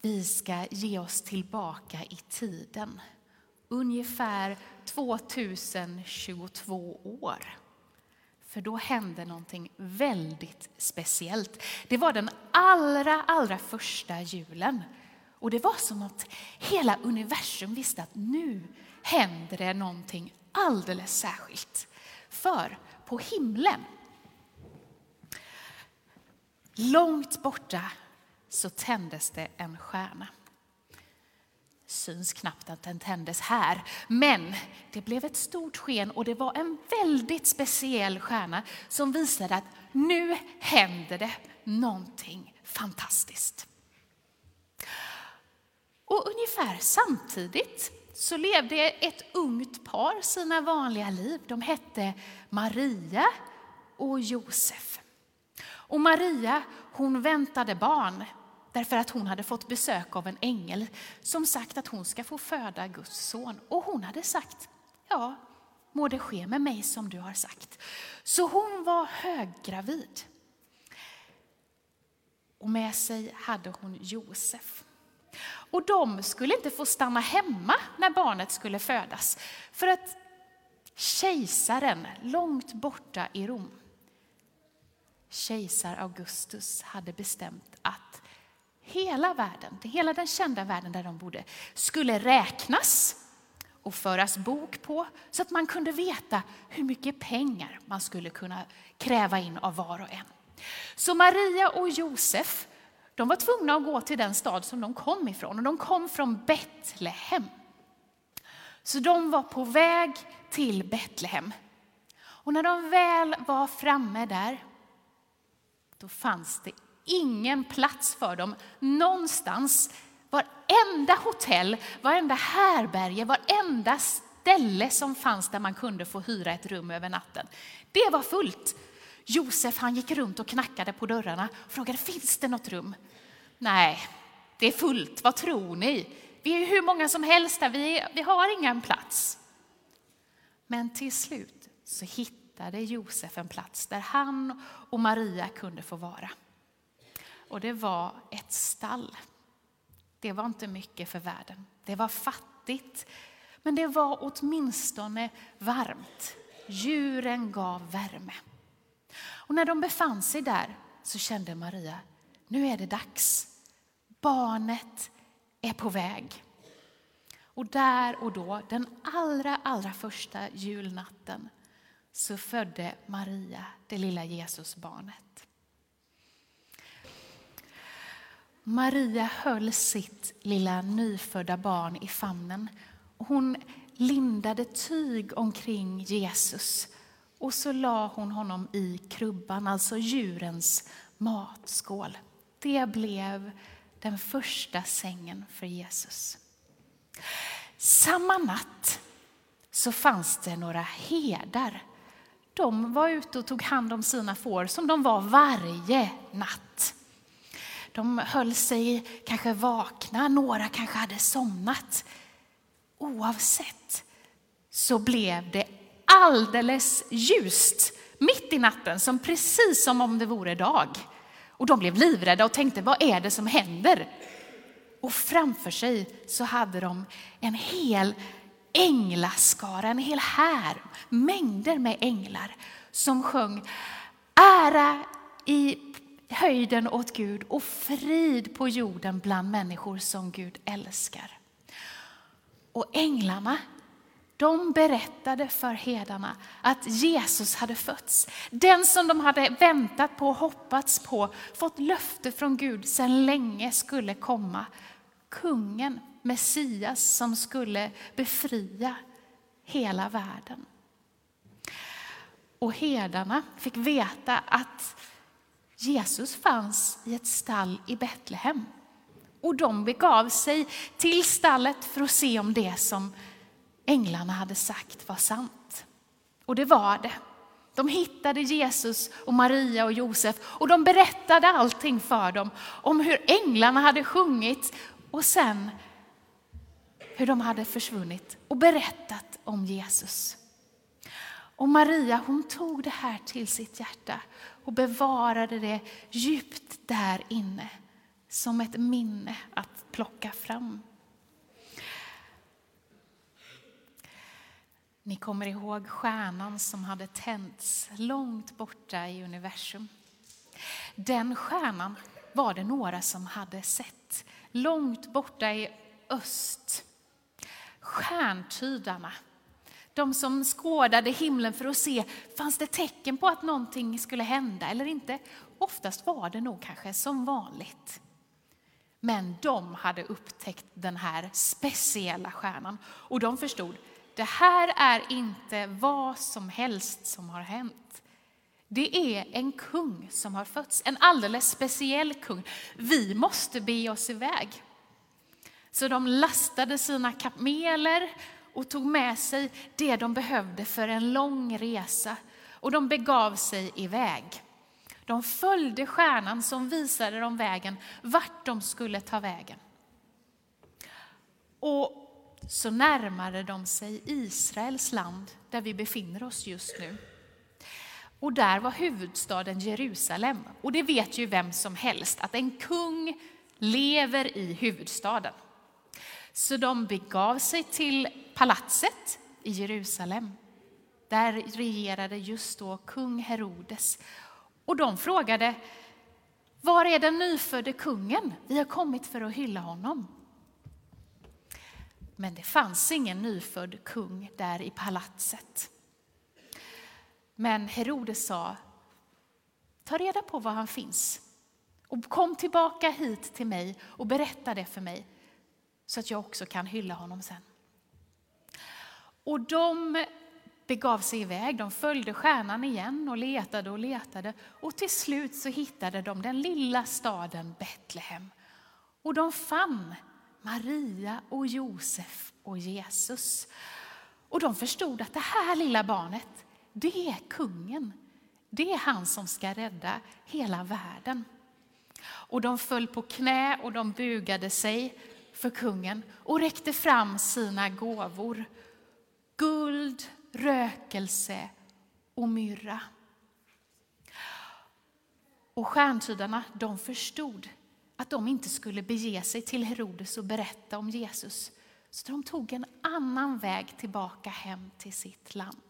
vi ska ge oss tillbaka i tiden. Ungefär 2022 år. För då hände någonting väldigt speciellt. Det var den allra, allra första julen. Och det var som att hela universum visste att nu händer det någonting alldeles särskilt. För på himlen, långt borta, så tändes det en stjärna. Syns knappt att den tändes här, men det blev ett stort sken och det var en väldigt speciell stjärna som visade att nu händer det någonting fantastiskt. Och ungefär samtidigt så levde ett ungt par sina vanliga liv. De hette Maria och Josef. Och Maria hon väntade barn därför att hon hade fått besök av en ängel som sagt att hon ska få föda Guds son. Och hon hade sagt, ja, må det ske med mig som du har sagt. Så hon var höggravid. Och med sig hade hon Josef. Och de skulle inte få stanna hemma när barnet skulle födas. För att kejsaren långt borta i Rom, kejsar Augustus, hade bestämt att hela världen, hela den kända världen där de bodde, skulle räknas och föras bok på så att man kunde veta hur mycket pengar man skulle kunna kräva in av var och en. Så Maria och Josef de var tvungna att gå till den stad som de kom ifrån och de kom från Betlehem. Så de var på väg till Betlehem. Och när de väl var framme där, då fanns det ingen plats för dem någonstans. Varenda hotell, varenda härberge, varenda ställe som fanns där man kunde få hyra ett rum över natten. Det var fullt. Josef han gick runt och knackade på dörrarna och frågade finns det något rum. Nej, det är fullt. Vad tror ni? Vi är hur många som helst där. Vi, vi har ingen plats. Men till slut så hittade Josef en plats där han och Maria kunde få vara. Och det var ett stall. Det var inte mycket för världen. Det var fattigt, men det var åtminstone varmt. Djuren gav värme. Och när de befann sig där så kände Maria, nu är det dags. Barnet är på väg. Och där och då, den allra, allra första julnatten, så födde Maria det lilla Jesusbarnet. Maria höll sitt lilla nyfödda barn i famnen. Hon lindade tyg omkring Jesus och så la hon honom i krubban, alltså djurens matskål. Det blev den första sängen för Jesus. Samma natt så fanns det några herdar. De var ute och tog hand om sina får som de var varje natt. De höll sig kanske vakna, några kanske hade somnat. Oavsett så blev det alldeles ljust mitt i natten, som precis som om det vore dag. Och de blev livrädda och tänkte, vad är det som händer? Och framför sig så hade de en hel änglaskara, en hel här, mängder med änglar som sjöng ära i höjden åt Gud och frid på jorden bland människor som Gud älskar. Och änglarna de berättade för hedarna att Jesus hade fötts. Den som de hade väntat på och hoppats på, fått löfte från Gud sedan länge skulle komma. Kungen, Messias som skulle befria hela världen. Och herdarna fick veta att Jesus fanns i ett stall i Betlehem. Och de begav sig till stallet för att se om det som änglarna hade sagt var sant. Och det var det. De hittade Jesus och Maria och Josef och de berättade allting för dem om hur änglarna hade sjungit och sen hur de hade försvunnit och berättat om Jesus. Och Maria hon tog det här till sitt hjärta och bevarade det djupt där inne som ett minne att plocka fram. Ni kommer ihåg stjärnan som hade tänts långt borta i universum. Den stjärnan var det några som hade sett långt borta i öst. Stjärntydarna, de som skådade himlen för att se, fanns det tecken på att någonting skulle hända eller inte? Oftast var det nog kanske som vanligt. Men de hade upptäckt den här speciella stjärnan och de förstod, det här är inte vad som helst som har hänt. Det är en kung som har fötts, en alldeles speciell kung. Vi måste be oss iväg. Så de lastade sina kameler och tog med sig det de behövde för en lång resa. Och de begav sig iväg. De följde stjärnan som visade dem vägen, vart de skulle ta vägen. Och så närmade de sig Israels land, där vi befinner oss just nu. Och där var huvudstaden Jerusalem. Och det vet ju vem som helst, att en kung lever i huvudstaden. Så de begav sig till palatset i Jerusalem. Där regerade just då kung Herodes. Och de frågade, var är den nyfödde kungen? Vi har kommit för att hylla honom. Men det fanns ingen nyfödd kung där i palatset. Men Herodes sa, ta reda på var han finns och kom tillbaka hit till mig och berätta det för mig så att jag också kan hylla honom sen. Och de begav sig iväg, de följde stjärnan igen och letade och letade och till slut så hittade de den lilla staden Betlehem. Och de fann Maria och Josef och Jesus. Och de förstod att det här lilla barnet, det är kungen. Det är han som ska rädda hela världen. Och de föll på knä och de bugade sig för kungen och räckte fram sina gåvor. Guld, rökelse och myrra. Och stjärntydarna de förstod att de inte skulle bege sig till Herodes och berätta om Jesus. Så de tog en annan väg tillbaka hem till sitt land.